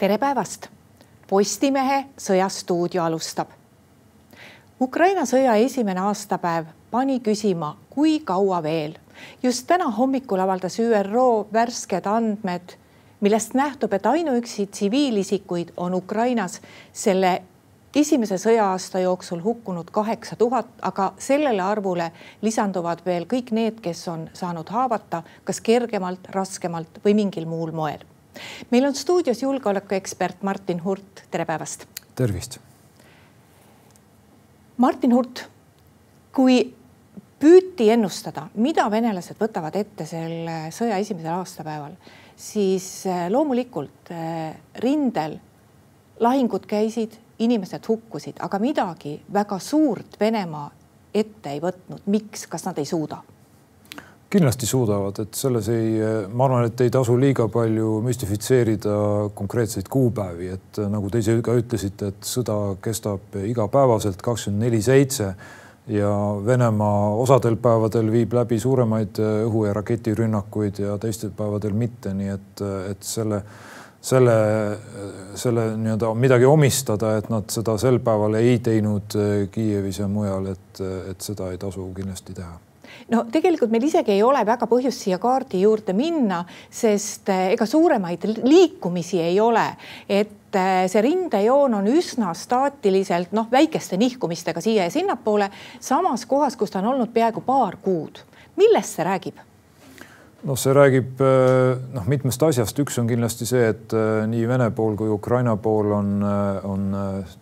tere päevast. Postimehe Sõjastuudio alustab. Ukraina sõja esimene aastapäev pani küsima, kui kaua veel. just täna hommikul avaldas ÜRO värsked andmed, millest nähtub, et ainuüksi tsiviilisikuid on Ukrainas selle esimese sõja-aasta jooksul hukkunud kaheksa tuhat, aga sellele arvule lisanduvad veel kõik need, kes on saanud haavata kas kergemalt, raskemalt või mingil muul moel meil on stuudios julgeolekuekspert Martin Hurt, tere päevast. tervist. Martin Hurt, kui püüti ennustada, mida venelased võtavad ette selle sõja esimesel aastapäeval, siis äh, loomulikult äh, rindel lahingud käisid, inimesed hukkusid, aga midagi väga suurt Venemaa ette ei võtnud. miks, kas nad ei suuda? Kindlasti suudavad, et selles ei, ma arvan, et ei tasu liiga palju müstifitseerida konkreetseid kuupäevi, et nagu te ise ka ütlesite, et sõda kestab igapäevaselt kakskümmend neli seitse ja Venemaa osadel päevadel viib läbi suuremaid õhu- ja raketirünnakuid ja teistel päevadel mitte, nii et, et selle, selle, selle nii-öelda midagi omistada, et nad seda sel päeval ei teinud Kiievis ja mujal, et, et seda ei tasu kindlasti teha no tegelikult meil isegi ei ole väga põhjust siia kaardi juurde minna, sest eh, ega suuremaid liikumisi ei ole, et eh, see rindejoon on üsna staatiliselt noh, väikeste nihkumistega siia ja sinnapoole, samas kohas, kus ta on olnud peaaegu paar kuud. millest see räägib? Noh, see räägib eh, noh, mitmest asjast, üks on kindlasti see, et nii Vene pool kui Ukraina pool on, on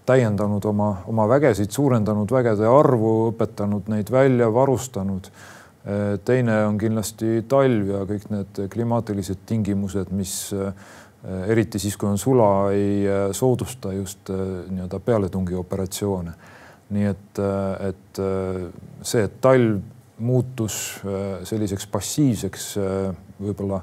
täiendanud oma, oma vägesid, suurendanud vägede arvu, õpetanud neid välja, varustanud teine on kindlasti talv ja kõik need klimaatilised tingimused, mis eriti siis, kui on sula, ei soodusta just nii-öelda pealetungioperatsioone. nii et, et see, et talv muutus selliseks passiivseks võib-olla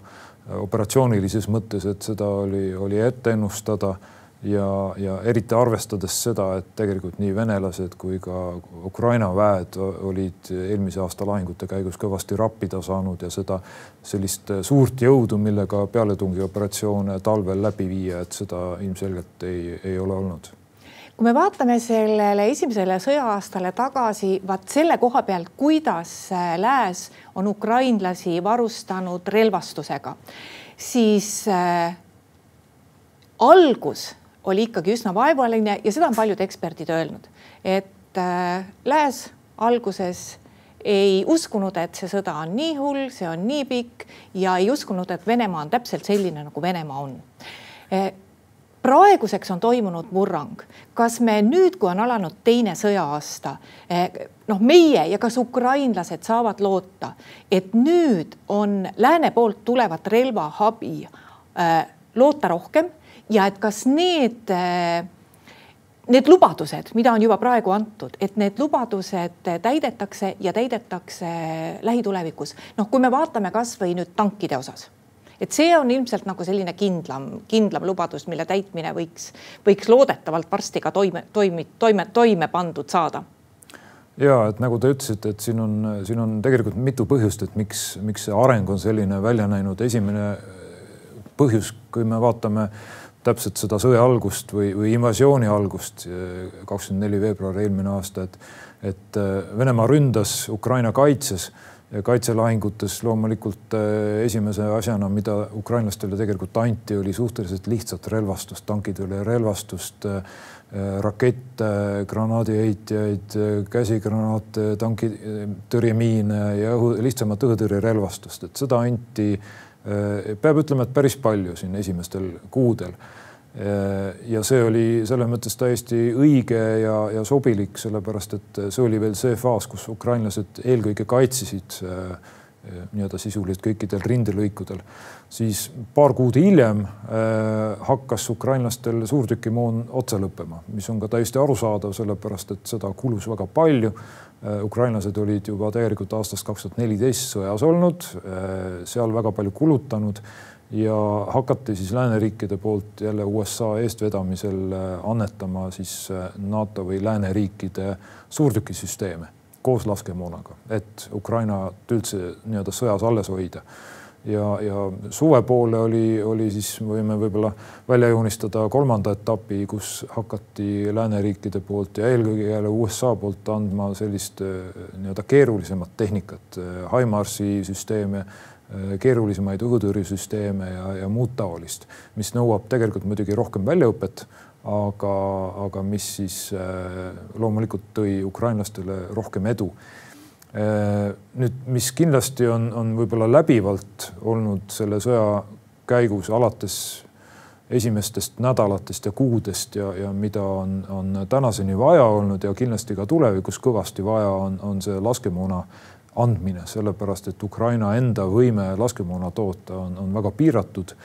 operatsioonilises mõttes, et seda oli, oli ette ennustada ja, ja eriti arvestades seda, et tegelikult nii venelased kui ka Ukraina väed olid eelmise aasta lahingute käigus kõvasti rappida saanud ja seda sellist suurt jõudu, millega pealetungioperatsioone talvel läbi viia, et seda ilmselgelt ei, ei ole olnud kui me vaatame sellele esimesele sõja-aastale tagasi, vaat selle koha pealt, kuidas lääs on ukrainlasi varustanud relvastusega, siis äh, algus oli ikkagi üsna vaevaline ja seda on paljud eksperdid öelnud, et äh, lääs alguses ei uskunud, et see sõda on nii hull, see on nii pikk ja ei uskunud, et Venemaa on täpselt selline, nagu Venemaa on e,. praeguseks on toimunud murrang, kas me nüüd, kui on alanud teine sõja-aasta, e, noh, meie ja kas ukrainlased saavad loota, et nüüd on lääne poolt tulevat relvaabi e, loota rohkem? Ja et kas need, äh, need lubadused, mida on juba praegu antud, et need lubadused täidetakse ja täidetakse lähitulevikus. noh, kui me vaatame kasvõi nüüd tankide osas et see on ilmselt nagu selline kindlam, kindlam lubadus, mille täitmine võiks, võiks loodetavalt varsti ka toime, toime, toime, toime pandud saada ja et nagu te ütlesite, et siin on, siin on tegelikult mitu põhjust, et miks, miks see areng on selline välja näinud. esimene põhjus, kui me vaatame täpselt seda sõja algust või, või invasiooni algust, kakskümmend neli veebruar eelmine aasta, et, et äh, Venemaa ründas, Ukraina kaitses kaitselahingutes loomulikult äh, esimese asjana, mida ukrainlastele tegelikult anti, oli suhteliselt lihtsat relvastust, tankid oli relvastust, äh, rakette, granaadiheitjaid, käsigranaate, tankitõrjemiine ja õhu, lihtsamat õhutõrjerelvastust, et seda anti Äh, peab ütlema, et päris palju siin esimestel kuudel. Äh, ja see oli selles mõttes täiesti õige ja, ja sobilik, sellepärast et see oli veel see faas, kus ukrainlased eelkõige kaitsesid äh, nii-öelda sisuliselt kõikidel rindelõikudel, siis paar kuud hiljem hakkas ukrainlastel suurtükimoon otsa lõppema, mis on ka täiesti arusaadav, sellepärast et seda kulus väga palju. Äh, ukrainlased olid juba tegelikult aastast kaks tuhat neliteist sõjas olnud, äh, seal väga palju kulutanud ja hakati siis lääneriikide poolt jälle USA eestvedamisel äh, annetama siis NATO või lääneriikide suurtükisüsteeme koos laskemoonaga, et Ukrainat üldse nii-öelda sõjas alles hoida. ja, ja suve poole oli, oli siis võime võib-olla välja joonistada kolmanda etapi, kus hakati lääneriikide poolt ja eelkõige jälle USA poolt andma sellist nii-öelda keerulisemat tehnikat, HIMARS-i süsteeme keerulisemaid õhutõrjesüsteeme ja, ja muud taolist, mis nõuab tegelikult muidugi rohkem väljaõpet, aga, aga mis siis loomulikult tõi ukrainlastele rohkem edu. Äh, nüüd, mis kindlasti on, on võib-olla läbivalt olnud selle sõja käigus alates esimestest nädalatest ja kuudest ja, ja mida on, on tänaseni vaja olnud ja kindlasti ka tulevikus kõvasti vaja on, on see laskemoona andmine, sellepärast et Ukraina enda võime laskemoona toota on, on väga piiratud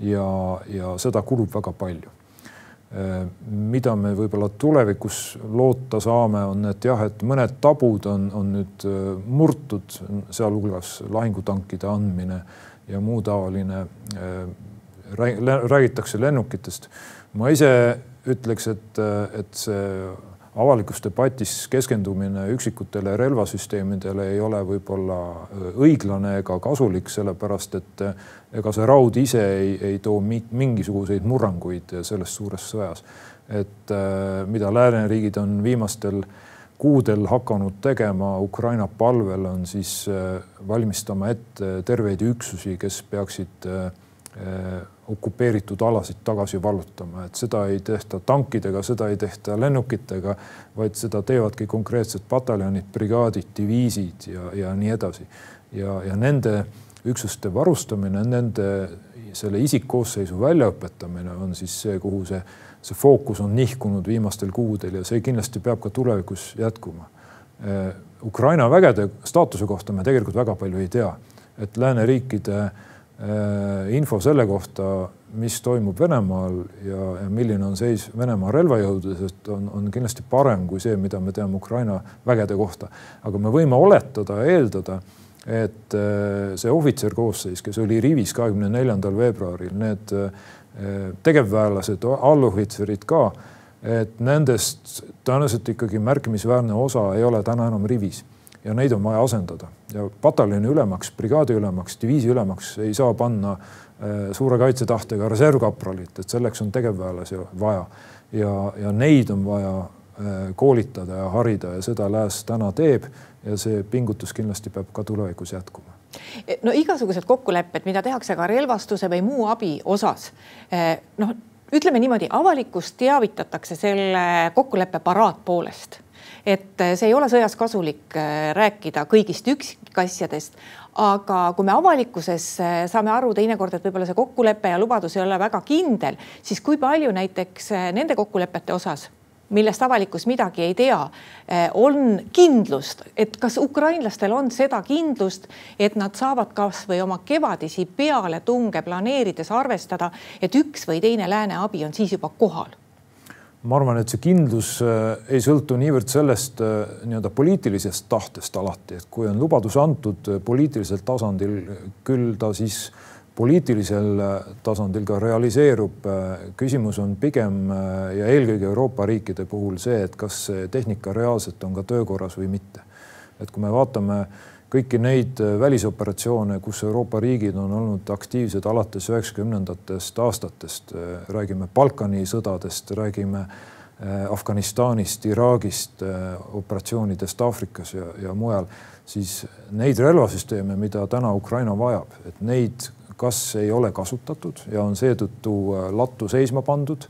ja, ja seda kulub väga palju Äh, mida me võib-olla tulevikus loota saame, on, et jah, et mõned tabud on, on nüüd äh, murtud, sealhulgas lahingutankide andmine ja muu taoline. Äh, räägitakse lennukitest. ma ise ütleks, et, et see avalikus debatis keskendumine üksikutele relvasüsteemidele ei ole võib-olla õiglane ega kasulik, sellepärast et ega see raud ise ei, ei too mingisuguseid murranguid selles suures sõjas. et mida lääneriigid on viimastel kuudel hakanud tegema Ukraina palvel, on siis valmistama ette terveid üksusi, kes peaksid okupeeritud alasid tagasi vallutama, et seda ei tehta tankidega, seda ei tehta lennukitega, vaid seda teevadki konkreetsed pataljonid, brigaadid, diviisid ja, ja nii edasi. ja, ja nende üksuste varustamine, nende selle isikkoosseisu väljaõpetamine on siis see, kuhu see, see fookus on nihkunud viimastel kuudel ja see kindlasti peab ka tulevikus jätkuma. Ukraina vägede staatuse kohta me tegelikult väga palju ei tea, et lääneriikide äh, info selle kohta, mis toimub Venemaal ja, ja milline on seis Venemaa relvajõududes, et on, on kindlasti parem kui see, mida me teame Ukraina vägede kohta. aga me võime oletada eeldada et äh, see ohvitser koosseis, kes oli rivis kahekümne neljandal veebruaril, need äh, tegevväelased, allohvitserid ka, et nendest tõenäoliselt ikkagi märkimisväärne osa ei ole täna enam rivis ja neid on vaja asendada. Ja pataljoni ülemaks, brigaadi ülemaks, diviisi ülemaks ei saa panna äh, suure kaitsetahtega reservkapralit, et selleks on tegevväelasi vaja. Ja, ja neid on vaja koolitada ja harida ja seda lääs täna teeb ja see pingutus kindlasti peab ka tulevikus jätkuma. No igasugused kokkulepped, mida tehakse ka relvastuse või muu abi osas, eh, noh, ütleme niimoodi, avalikkust teavitatakse selle kokkuleppe paraatpoolest et see ei ole sõjas kasulik eh, rääkida kõigist üksikasjadest, aga kui me avalikkuses eh, saame aru teinekord, et võib-olla see kokkulepe ja lubadus ei ole väga kindel, siis kui palju näiteks nende kokkulepete osas millest avalikkus midagi ei tea, eh, on kindlust, et kas ukrainlastel on seda kindlust, et nad saavad kasvõi oma kevadisi pealetunge planeerides arvestada, et üks või teine lääne abi on siis juba kohal ma arvan, et see kindlus eh, ei sõltu niivõrd sellest eh, nii-öelda poliitilisest tahtest alati, et kui on lubadus antud poliitilisel tasandil, küll ta siis äh, poliitilisel äh, tasandil ka realiseerub. Äh, küsimus on pigem äh, ja eelkõige Euroopa riikide puhul see, et kas see tehnika reaalselt on ka töökorras või mitte. Et kui me vaatame kõiki neid välisoperatsioone, kus Euroopa riigid on olnud aktiivsed alates üheksakümnendatest aastatest, räägime Balkani sõdadest, räägime Afganistanist, Iraagist, operatsioonidest Aafrikas ja, ja mujal, siis neid relvasüsteeme, mida täna Ukraina vajab, et neid kas ei ole kasutatud ja on seetõttu äh, lattu seisma pandud,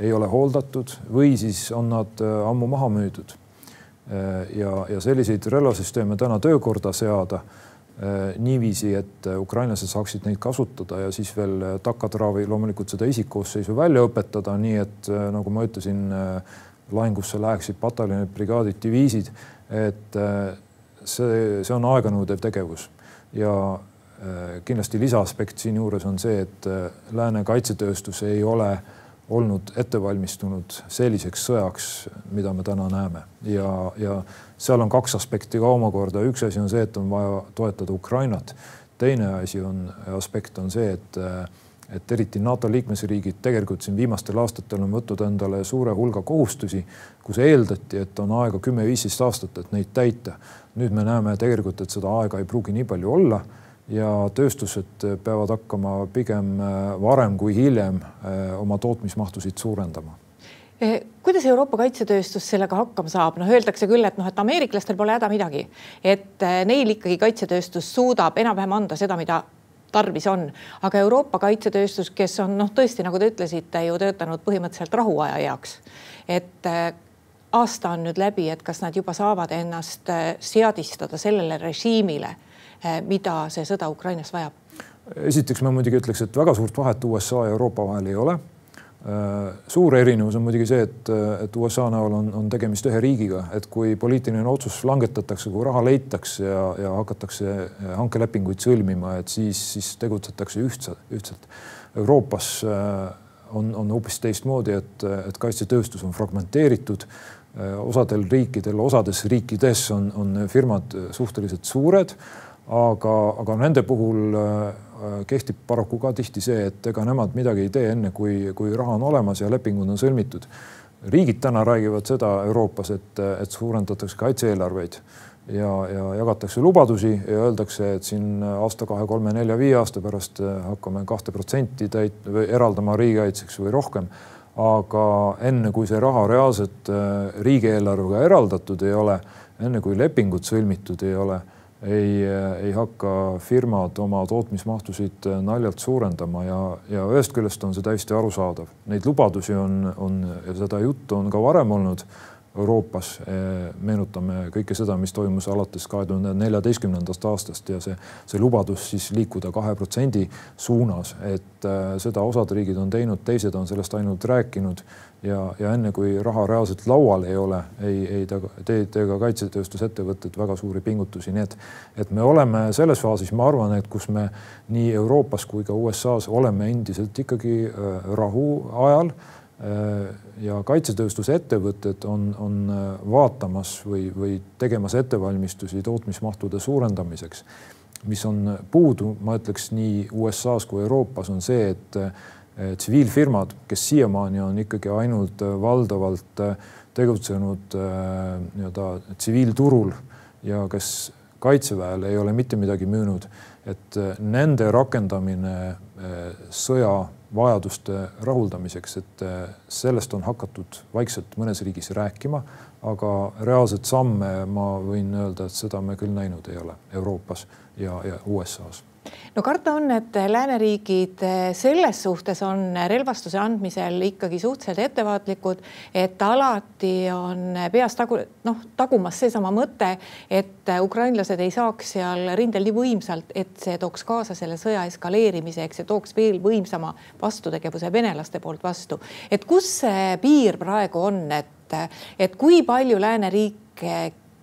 ei ole hooldatud või siis on nad äh, ammu maha müüdud. Äh, ja, ja selliseid relvasüsteeme täna töökorda seada niiviisi, et ukrainlased saaksid neid kasutada ja siis veel takatraavi loomulikult seda isikkoosseisu välja õpetada, nii et nagu ma ütlesin, lahingusse läheksid pataljonid, brigaadid, diviisid, et see, see on aeganõudev tegevus. Ja Äh, kindlasti lisaaspekt siinjuures on see, et äh, lääne kaitsetööstus ei ole olnud ettevalmistunud selliseks sõjaks, mida me täna näeme ja, ja seal on kaks aspekti ka omakorda. üks asi on see, et on vaja toetada Ukrainat. teine asi on, aspekt on see, et, et eriti NATO liikmesriigid tegelikult siin viimastel aastatel on võtnud endale suure hulga kohustusi, kus eeldati, et on aega kümme-viisteist aastat, et neid täita. nüüd me näeme tegelikult, et seda aega ei pruugi nii palju olla ja tööstused peavad hakkama pigem varem kui hiljem oma tootmismahtusid suurendama. Eh, kuidas Euroopa kaitsetööstus sellega hakkama saab, noh, öeldakse küll, et noh, et ameeriklastel pole häda midagi, et neil ikkagi kaitsetööstus suudab enam-vähem anda seda, mida tarvis on, aga Euroopa kaitsetööstus, kes on noh, tõesti nagu te ütlesite, ju töötanud põhimõtteliselt rahuaja heaks, et aasta on nüüd läbi, et kas nad juba saavad ennast seadistada sellele režiimile, mida see sõda Ukrainas vajab? esiteks ma muidugi ütleks, et väga suurt vahet USA ja Euroopa vahel ei ole Äh, suur erinevus on muidugi see, et, et USA näol on, on tegemist ühe riigiga, et kui poliitiline otsus langetatakse, kui raha leitakse ja, ja hakatakse hankelepinguid sõlmima, et siis, siis tegutsetakse ühtselt, ühtselt. Euroopas on, on hoopis teistmoodi, et, et kaitsetööstus on fragmenteeritud. Osadel riikidel, osades riikides on, on firmad suhteliselt suured, aga, aga nende puhul Äh, kehtib paraku ka tihti see, et ega nemad midagi ei tee enne, kui, kui raha on olemas ja lepingud on sõlmitud. riigid täna räägivad seda Euroopas, et, et suurendatakse kaitse-eelarveid ja, ja jagatakse lubadusi ja öeldakse, et siin aasta, kahe, kolme, nelja, viie aasta pärast hakkame kahte protsenti täit- eraldama riigikaitseks või rohkem. aga enne, kui see raha reaalselt äh, riigieelarvega eraldatud ei ole, enne kui lepingud sõlmitud ei ole ei, ei hakka firmad oma tootmismahtusid naljalt suurendama ja, ja ühest küljest on see täiesti arusaadav. Neid lubadusi on, on ja seda juttu on ka varem olnud Euroopas. meenutame kõike seda, mis toimus alates kahe tuhande neljateistkümnendast aastast ja see, see lubadus siis liikuda kahe protsendi suunas, et äh, seda osad riigid on teinud, teised on sellest ainult rääkinud ja, ja enne kui raha reaalselt laual ei ole, ei, ei ta tee, tee ka kaitsetööstusettevõtted väga suuri pingutusi, nii et, et me oleme selles faasis, ma arvan, et kus me nii Euroopas kui ka USA-s oleme endiselt ikkagi äh, rahuajal äh, ja kaitsetööstusettevõtted on, on äh, vaatamas või, või tegemas ettevalmistusi tootmismahtude suurendamiseks. mis on puudu, ma ütleks nii USA-s kui Euroopas, on see, et Eh, tsiviilfirmad, kes siiamaani on ikkagi ainult valdavalt tegutsenud nii-öelda tsiviilturul ja kes kaitseväele ei ole mitte midagi müünud, et nende rakendamine sõja vajaduste rahuldamiseks, et sellest on hakatud vaikselt mõnes riigis rääkima, aga reaalset samme ma võin öelda, et seda me küll näinud ei ole Euroopas ja, ja USA-s no karta on, et lääneriigid selles suhtes on relvastuse andmisel ikkagi suhteliselt ettevaatlikud, et alati on peas tagu, noh, tagumas seesama mõte, et ukrainlased ei saaks seal rindel nii võimsalt, et see tooks kaasa selle sõja eskaleerimise, eks see tooks veel võimsama vastutegevuse venelaste poolt vastu. et kus see piir praegu on, et, et kui palju lääneriike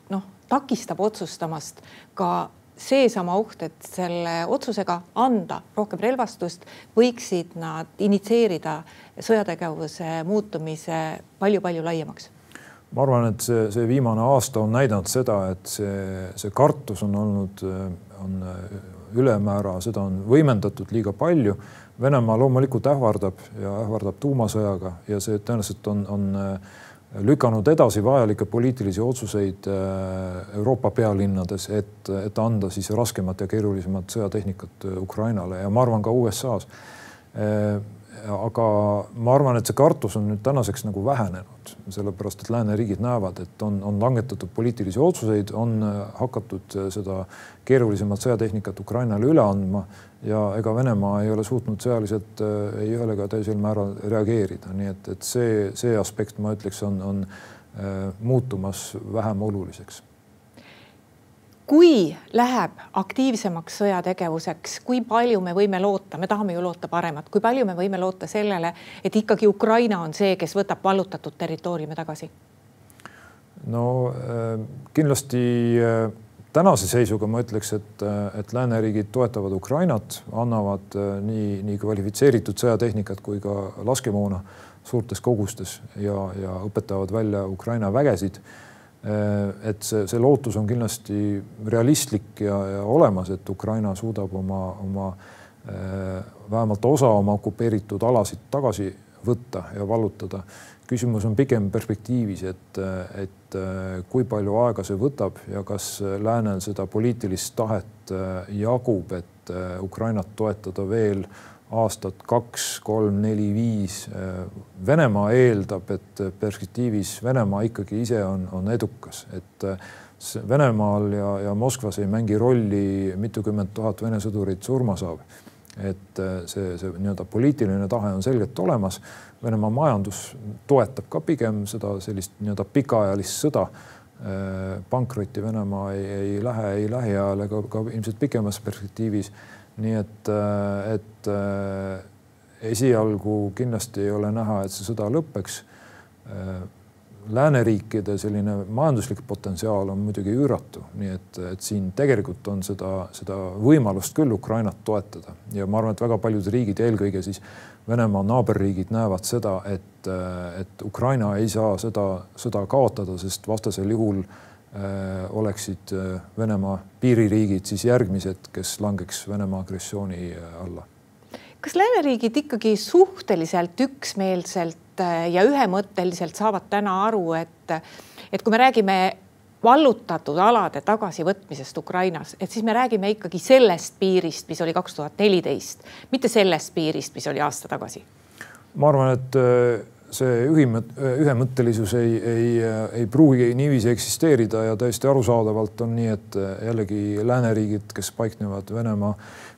noh, takistab otsustamast ka seesama oht, et selle otsusega anda rohkem relvastust, võiksid nad initsieerida sõjategevuse muutumise palju-palju laiemaks ma arvan, et see, see viimane aasta on näidanud seda, et see, see kartus on olnud, on ülemäära, seda on võimendatud liiga palju. Venemaa loomulikult ähvardab ja ähvardab tuumasõjaga ja see tõenäoliselt on, on lükanud edasi vajalikke poliitilisi otsuseid äh, Euroopa pealinnades, et, et anda siis raskemat ja keerulisemat sõjatehnikat äh, Ukrainale ja ma arvan ka USA-s. Äh, aga ma arvan, et see kartus on nüüd tänaseks nagu vähenenud, sellepärast et lääneriigid näevad, et on, on langetatud poliitilisi otsuseid, on hakatud seda keerulisemat sõjatehnikat Ukrainale üle andma ja ega Venemaa ei ole suutnud sõjaliselt äh, ei ühel ega teisel määral reageerida, nii et, et see, see aspekt, ma ütleks, on, on äh, muutumas vähem oluliseks. Kui läheb aktiivsemaks sõjategevuseks, kui palju me võime loota, me tahame ju loota paremat, kui palju me võime loota sellele, et ikkagi Ukraina on see, kes võtab vallutatud territooriume tagasi? no äh, kindlasti äh, tänase seisuga ma ütleks, et, et lääneriigid toetavad Ukrainat, annavad äh, nii, nii kvalifitseeritud sõjatehnikat kui ka laskemoona suurtes kogustes ja, ja õpetavad välja Ukraina vägesid. Äh, et see, see lootus on kindlasti realistlik ja, ja olemas, et Ukraina suudab oma, oma äh, vähemalt osa oma okupeeritud alasid tagasi võtta ja vallutada. Küsimus on pigem perspektiivis, et, et kui palju aega see võtab ja kas läänel seda poliitilist tahet jagub, et Ukrainat toetada veel aastat kaks, kolm, neli, viis. Venemaa eeldab, et perspektiivis Venemaa ikkagi ise on, on edukas, et Venemaal ja, ja Moskvas ei mängi rolli, mitukümmend tuhat Vene sõdurit surma saab. et see, see nii-öelda poliitiline tahe on selgelt olemas. Venemaa majandus toetab ka pigem seda sellist nii-öelda pikaajalist sõda pankrotti Venemaa ei, ei lähe ei lähiajal ega ka ilmselt pikemas perspektiivis nii et, äh, et äh, esialgu kindlasti ei ole näha, et see sõda lõpeks. Äh, lääneriikide selline majanduslik potentsiaal on muidugi üüratu, nii et, et siin tegelikult on seda, seda võimalust küll Ukrainat toetada ja ma arvan, et väga paljud riigid, eelkõige siis Venemaa naaberriigid näevad seda, et, et Ukraina ei saa seda sõda kaotada, sest vastasel juhul äh, oleksid äh, Venemaa piiririigid siis järgmised, kes langeks Venemaa agressiooni äh, alla. kas lääneriigid ikkagi suhteliselt üksmeelselt ja ühemõtteliselt saavad täna aru, et, et kui me räägime vallutatud alade tagasivõtmisest Ukrainas, et siis me räägime ikkagi sellest piirist, mis oli kaks tuhat neliteist, mitte sellest piirist, mis oli aasta tagasi. ma arvan, et see ühimõt-, ühemõttelisus ei, ei, ei pruugi niiviisi eksisteerida ja täiesti arusaadavalt on nii, et jällegi lääneriigid, kes paiknevad Venemaa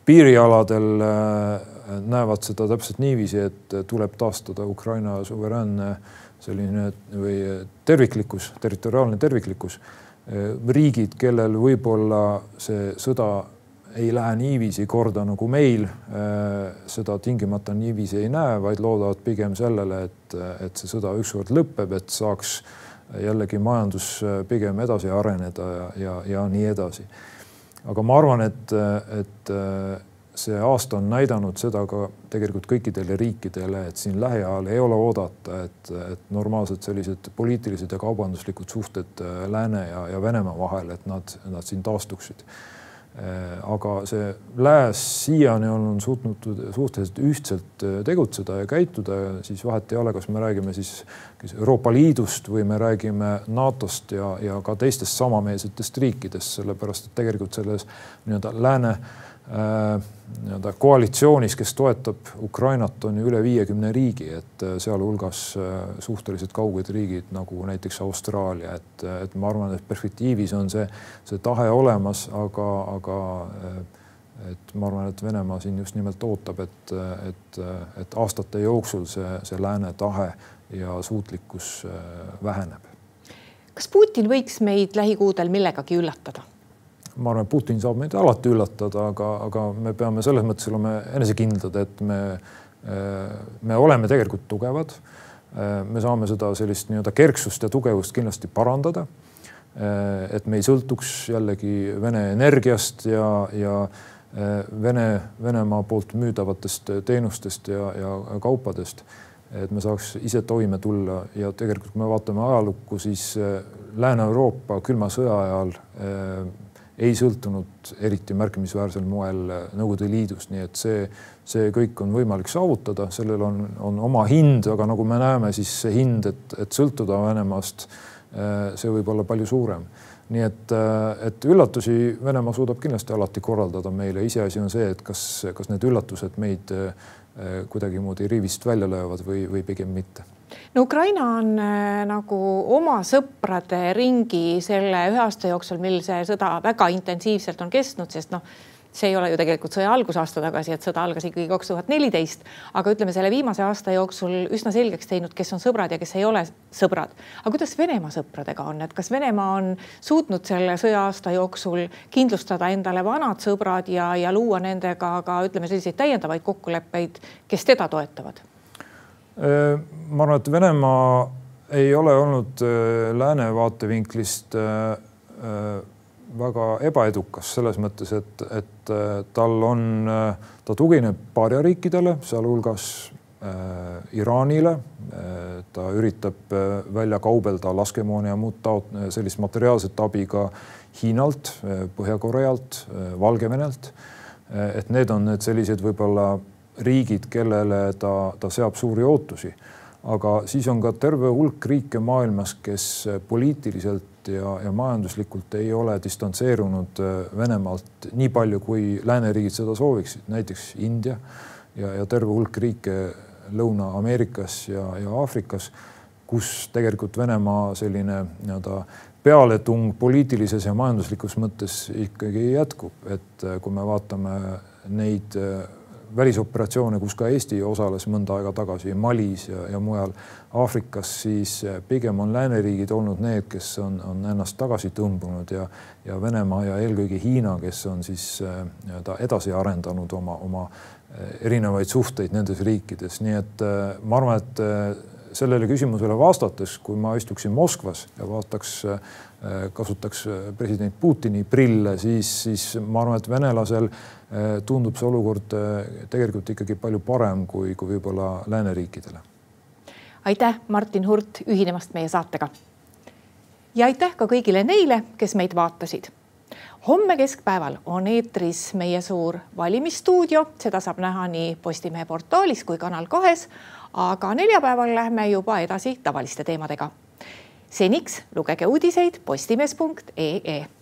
piirialadel, näevad seda täpselt niiviisi, et tuleb taastada Ukraina suveräänne selline või terviklikkus, territoriaalne terviklikkus. riigid, kellel võib-olla see sõda ei lähe niiviisi korda nagu meil. Äh, seda tingimata niiviisi ei näe, vaid loodavad pigem sellele, et, et see sõda ükskord lõpeb, et saaks jällegi majandus äh, pigem edasi areneda ja, ja, ja nii edasi. aga ma arvan, et, et äh, see aasta on näidanud seda ka tegelikult kõikidele riikidele, et siin lähiajal ei ole oodata, et, et normaalsed sellised poliitilised ja kaubanduslikud suhted Lääne ja, ja Venemaa vahel, et nad, nad siin taastuksid aga see lääs siiani on suutnud suhteliselt ühtselt äh, tegutseda ja käituda siis vahet ei ole, kas me räägime siis Euroopa Liidust või me räägime NATO-st ja, ja ka teistest samameelsetest riikidest, sellepärast et tegelikult selles nii-öelda lääne äh, Äh, nii-öelda koalitsioonis, kes toetab Ukrainat, on ju üle viiekümne riigi, et äh, sealhulgas äh, suhteliselt kauged riigid nagu näiteks Austraalia, et, et ma arvan, et perspektiivis on see, see tahe olemas, aga, aga et ma arvan, et Venemaa siin just nimelt ootab, et, et, et aastate jooksul see, see lääne tahe ja suutlikkus väheneb. kas Putin võiks meid lähikuudel millegagi üllatada? Ma arvan, et Putin saab meid alati üllatada, aga, aga me peame selles mõttes olema enesekindlad, et me, me oleme tegelikult tugevad. me saame seda sellist nii-öelda kerksust ja tugevust kindlasti parandada. et me ei sõltuks jällegi Vene energiast ja, ja Vene, Venemaa poolt müüdavatest teenustest ja, ja kaupadest. et me saaks ise toime tulla ja tegelikult, kui me vaatame ajalukku, siis Lääne-Euroopa külma sõja ajal ei sõltunud eriti märkimisväärsel moel Nõukogude Liidust, nii et see, see kõik on võimalik saavutada, sellel on, on oma hind, aga nagu me näeme, siis see hind, et, et sõltuda Venemaast, see võib olla palju suurem. nii et, et üllatusi Venemaa suudab kindlasti alati korraldada meile, iseasi on see, et kas, kas need üllatused meid kuidagimoodi rivist välja löövad või, või pigem mitte no Ukraina on äh, nagu oma sõprade ringi selle ühe aasta jooksul, mil see sõda väga intensiivselt on kestnud, sest noh, see ei ole ju tegelikult sõja algus aasta tagasi, et sõda algas ikkagi kaks tuhat neliteist, aga ütleme selle viimase aasta jooksul üsna selgeks teinud, kes on sõbrad ja kes ei ole sõbrad. aga kuidas Venemaa sõpradega on, et kas Venemaa on suutnud selle sõja aasta jooksul kindlustada endale vanad sõbrad ja, ja luua nendega ka ütleme selliseid täiendavaid kokkuleppeid, kes teda toetavad? Äh, ma arvan, et Venemaa ei ole olnud äh, lääne vaatevinklist äh, väga ebaedukas selles mõttes, et, et tal on, ta tugineb paariariikidele, sealhulgas äh, Iraanile ta üritab välja kaubelda laskemoona ja muud taot-, sellist materiaalset abi ka Hiinalt, Põhja-Korealt, Valgevenelt. et need on need sellised võib-olla riigid, kellele ta, ta seab suuri ootusi. aga siis on ka terve hulk riike maailmas, kes poliitiliselt ja, ja majanduslikult ei ole distantseerunud Venemaalt nii palju, kui lääneriigid seda sooviksid, näiteks India ja, ja terve hulk riike Lõuna-Ameerikas ja, ja Aafrikas, kus tegelikult Venemaa selline nii-öelda pealetung poliitilises ja majanduslikus mõttes ikkagi jätkub, et kui me vaatame neid välisoperatsioone, kus ka Eesti osales mõnda aega tagasi Malis ja, ja mujal Aafrikas, siis pigem on lääneriigid olnud need, kes on, on ennast tagasi tõmbunud ja, ja Venemaa ja eelkõige Hiina, kes on siis äh, nii-öelda edasi arendanud oma, oma äh, erinevaid suhteid nendes riikides, nii et äh, ma arvan, et sellele küsimusele vastates, kui ma istuksin Moskvas ja vaataks, kasutaks president Putini prille, siis, siis ma arvan, et venelasel Äh, tundub see olukord äh, tegelikult ikkagi palju parem kui, kui võib-olla lääneriikidele. aitäh, Martin Hurt, ühinemast meie saatega. ja aitäh ka kõigile neile, kes meid vaatasid. homme keskpäeval on eetris meie suur valimisstuudio, seda saab näha nii Postimehe portaalis kui Kanal kahes. aga neljapäeval lähme juba edasi tavaliste teemadega. Seniks lugege uudiseid postimees.ee